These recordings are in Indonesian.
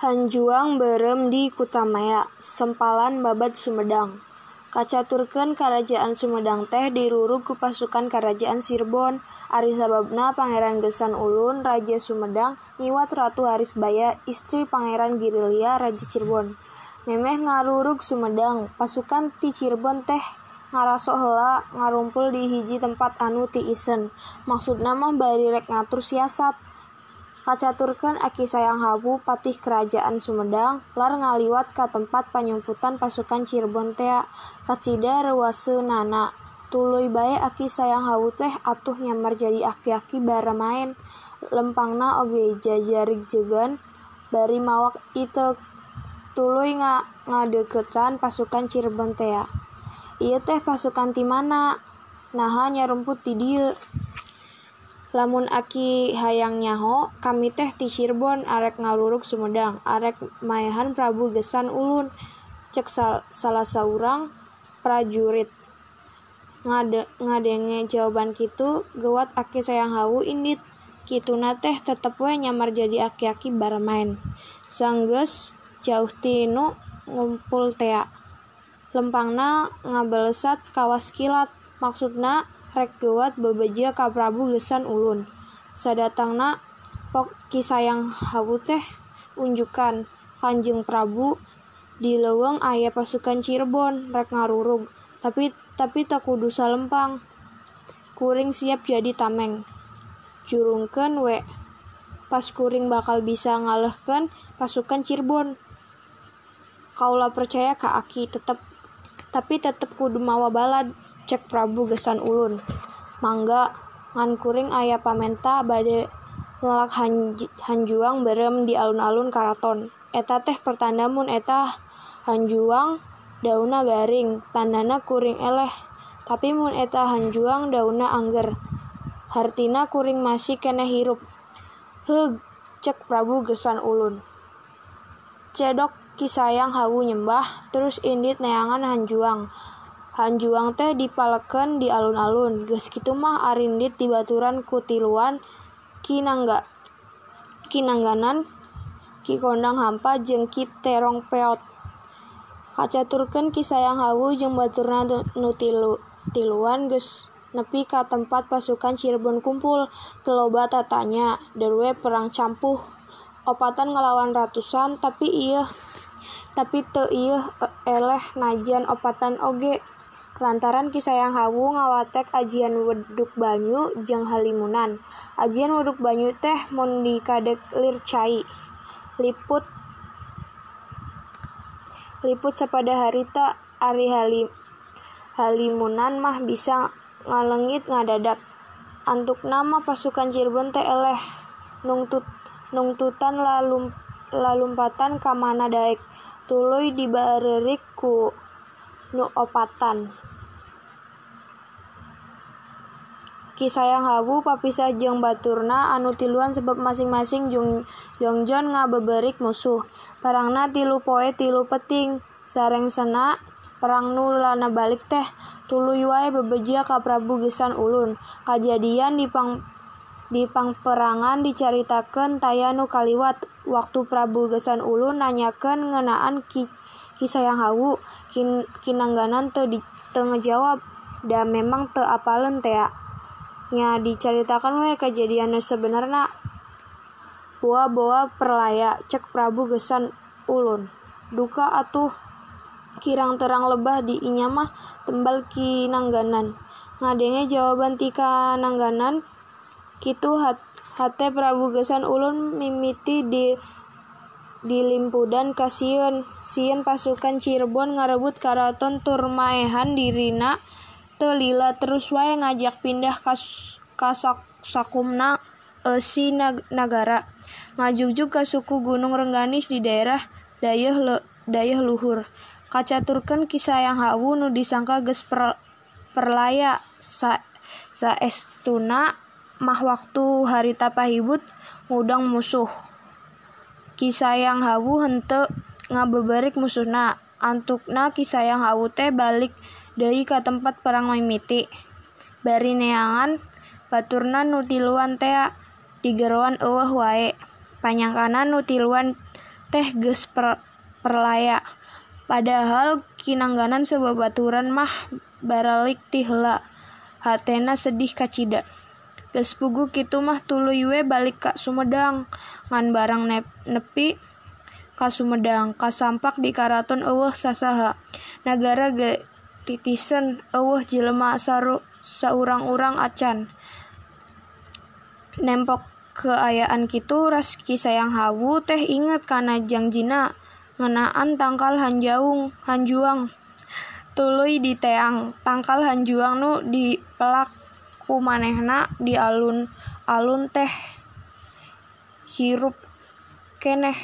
Hanjuang berem di Kutamaya, sempalan babat Sumedang. Kacaturkeun Karajaan Sumedang teh dirurug ku pasukan Karajaan Sirbon. Ari sababna Pangeran Gesan Ulun, Raja Sumedang, nyiwat Ratu Harisbaya, istri Pangeran Girilia, Raja Cirebon. Memeh ngarurug Sumedang, pasukan ti Cirebon teh ngarasok heula ngarumpul di hiji tempat anu ti isen. Maksudna mah bari rek ngatur siasat Kacaturkan Aki Sayang Hawu patih kerajaan Sumedang lar ngaliwat ke tempat penyumputan pasukan Cirebon tea kacida rewase nana tuluy bae Aki Sayang Hawu teh atuh nyamar jadi aki-aki bara main lempangna oge jajarig jegan bari mawak itu tuluy nga ngadeketan pasukan Cirebon tea. Iya teh pasukan ti mana? Naha nyarumput ti lamun aki hayang nyaho kami teh ti Cirebon arek ngaluruk Sumedang. Arek maehan Prabu Gesan ulun cek sal salah seorang prajurit. Ngade ngadenge jawaban kitu gewat aki sayang hawu indit. Kituna teh tetep we nyamar jadi aki-aki barmain sanggeus jauh tinu ngumpul tea. Lempangna ngabelesat kawas kilat. Maksudna rek bebeja ka Prabu gesan ulun. Sadatangna pok kisayang hawu teh unjukan. Kanjeng Prabu di leweng ayah pasukan Cirebon rek ngarurug. Tapi tapi tak kudu salempang. Kuring siap jadi tameng. Jurungken we pas kuring bakal bisa ngalehkan pasukan Cirebon. Kaulah percaya ka Aki tetep tapi tetep kudu mawa balad cek Prabu gesan ulun. Mangga ngan kuring ayah pamenta bade ngelak hanj hanjuang berem di alun-alun karaton. Eta teh pertanda mun eta hanjuang dauna garing tandana kuring eleh. Tapi mun eta hanjuang dauna angger. Hartina kuring masih kena hirup. Heg cek Prabu gesan ulun. Cedok kisayang hawu nyembah terus indit neangan hanjuang Hanjuang teh dipaleken di alun-alun. Geus kitu mah arindit di baturan kutiluan kinangga kinangganan ki kondang hampa jeung ki terong peot. Kacaturkeun ki sayang hawu jeung baturna nu tilu tiluan geus nepi ka tempat pasukan Cirebon kumpul. Keloba tatanya derwe perang campuh. Opatan ngelawan ratusan tapi iya tapi te iya eleh najan opatan oge lantaran Kisayang Hawu ngawatek ajian weduk banyu jeung halimunan. Ajian weduk banyu teh mun dikadek lir cai liput liput sepada harita ari halim halimunan mah bisa ngalengit ngadadak. Antuk nama pasukan Cirebon teh eleh. Nungtut nungtutan lalum lalumpatan kamana daek. Tuluy dibarerik ku nu opatan. Ki sayang Hawu papisah jeung baturna anu tiluan sebab masing-masing Jung Yongjon ngabeberik musuh. Perangna tilu poe tilu peting, sarengsena perang nu lana balik teh tuluy wae bebejia ka Prabu Gesan Ulun. Kajadian di pang di pangperangan dicaritakeun tayanu kaliwat waktu Prabu Gesan Ulun nanyakeun ngeunaan Ki Kisayang Hawu kin kinangganan teu di teu ngejawab da memang teu apalen teh nya diceritakan we kejadian sebenarnya Buah bawa perlaya cek Prabu gesan ulun. Duka atuh kirang terang lebah di inya mah tembal ki nangganan ngadenge jawaban tika nangganan kitu hat hate Prabu gesan ulun mimiti di di limpudan kasieun sieun pasukan Cirebon ngarebut karaton Turmaehan dirina lila terus wae ngajak pindah kas kasak sakumna si nagara. Ngajujuk ke suku Gunung Rengganis di daerah dayah le, dayah luhur. Kacaturkan kisah yang hawu nu disangka ges per, perlaya sa estuna mah waktu hari tapahibut ngudang musuh kisah yang hawu hente ngabeberik musuhna. Antukna kisah yang hawu teh balik dari ke tempat perang mimiti bari neangan baturna nutiluan tea digeruan eueuh wae. Panyangkanan nutiluan teh ges per, perlaya. Padahal kinangganan sebabaturan mah baralik tihla. Hatena sedih kacida ges pugu kitu mah tuluy we balik ka Sumedang. Ngan barang nep, nepi ka Sumedang kasampak di karaton eueuh sasaha. Nagara ge titisen eueuh jelema saru saurang-urang acan. Nempok keayaan kitu raski sayang hawu teh inget kana jangjina ngenaan tangkal hanjaung hanjuang. Tuluy di teang tangkal hanjuang nu di kumanehna di alun-alun teh hirup keneh.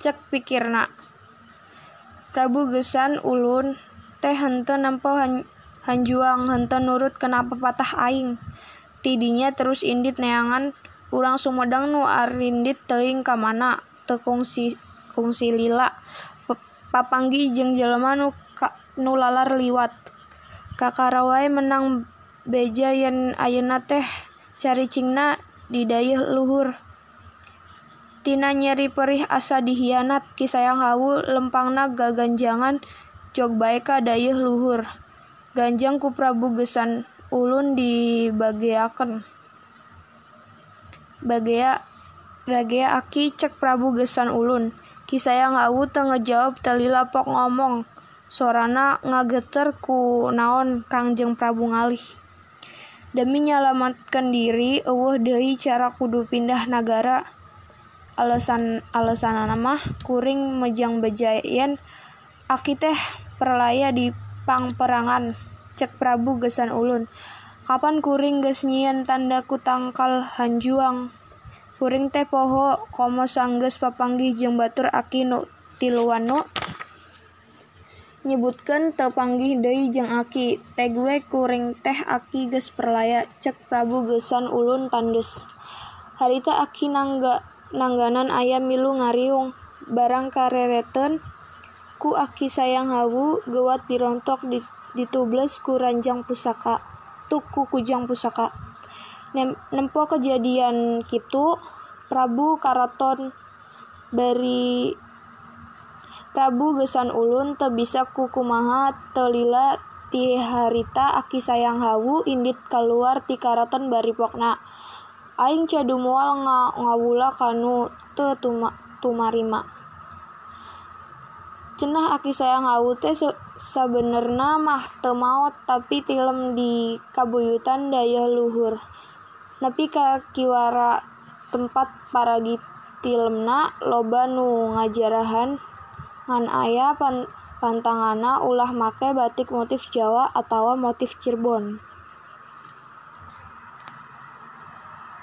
Cek pikirna. Prabu gesan ulun teh henteu nempo hanjuang henteu nurut kana papatah aing. Tidinya terus indit neangan urang Sumedang nu arindit teuing ka mana? Teu kungsi kungsi lila. Papanggi jeung jelema nu ka, nu lalar liwat. Kakara wae menang beja yen ayeuna teh cari cingna di dayeuh luhur tina nyeri perih asa dihianat kisayang hawu lempangna gaganjangan jog bae ka dayeuh luhur ganjang ku Prabu Gesan ulun dibageaken bagea bagea aki cek Prabu Gesan ulun Kisayang awu teu ngejawab telila pok ngomong. Sorana ngageter ku naon Kangjeng Prabu ngalih. Demi nyelamatkan diri, eueuh deui cara kudu pindah nagara. Alasan alasan mah kuring mejang bejayan aki teh perlaya di pangperangan cek Prabu gesan ulun. Kapan kuring geus nyieun tanda ku tangkal hanjuang Kuring teh poho komo sanggeus papanggih jeung batur aki nu tiluan nu nyebutkeun teu panggih deui jeung aki. Tegue kuring teh aki geus perlaya cek Prabu gesan ulun tandes harita aki nangga nangganan ayam milu ngariung. Barang karereten ku aki sayang hawu gewat dirontok ditubles ku ranjang pusaka tuku kujang pusaka. Nempo kejadian kitu Prabu Karaton beri Prabu gesan ulun teu bisa kukumaha telila ti harita aki sayang hawu indit keluar ti karaton bari pokna aing cadu moal nga ngawula kanu teu tuma, tumarima. Cenah aki sayang hawu teh sabenerna mah teu maot tapi tilem di kabuyutan daya luhur. Nepi ka kiwara tempat para tilemna loba nu ngajarahan ngan aya pan pantangana ulah make batik motif Jawa atau motif Cirebon.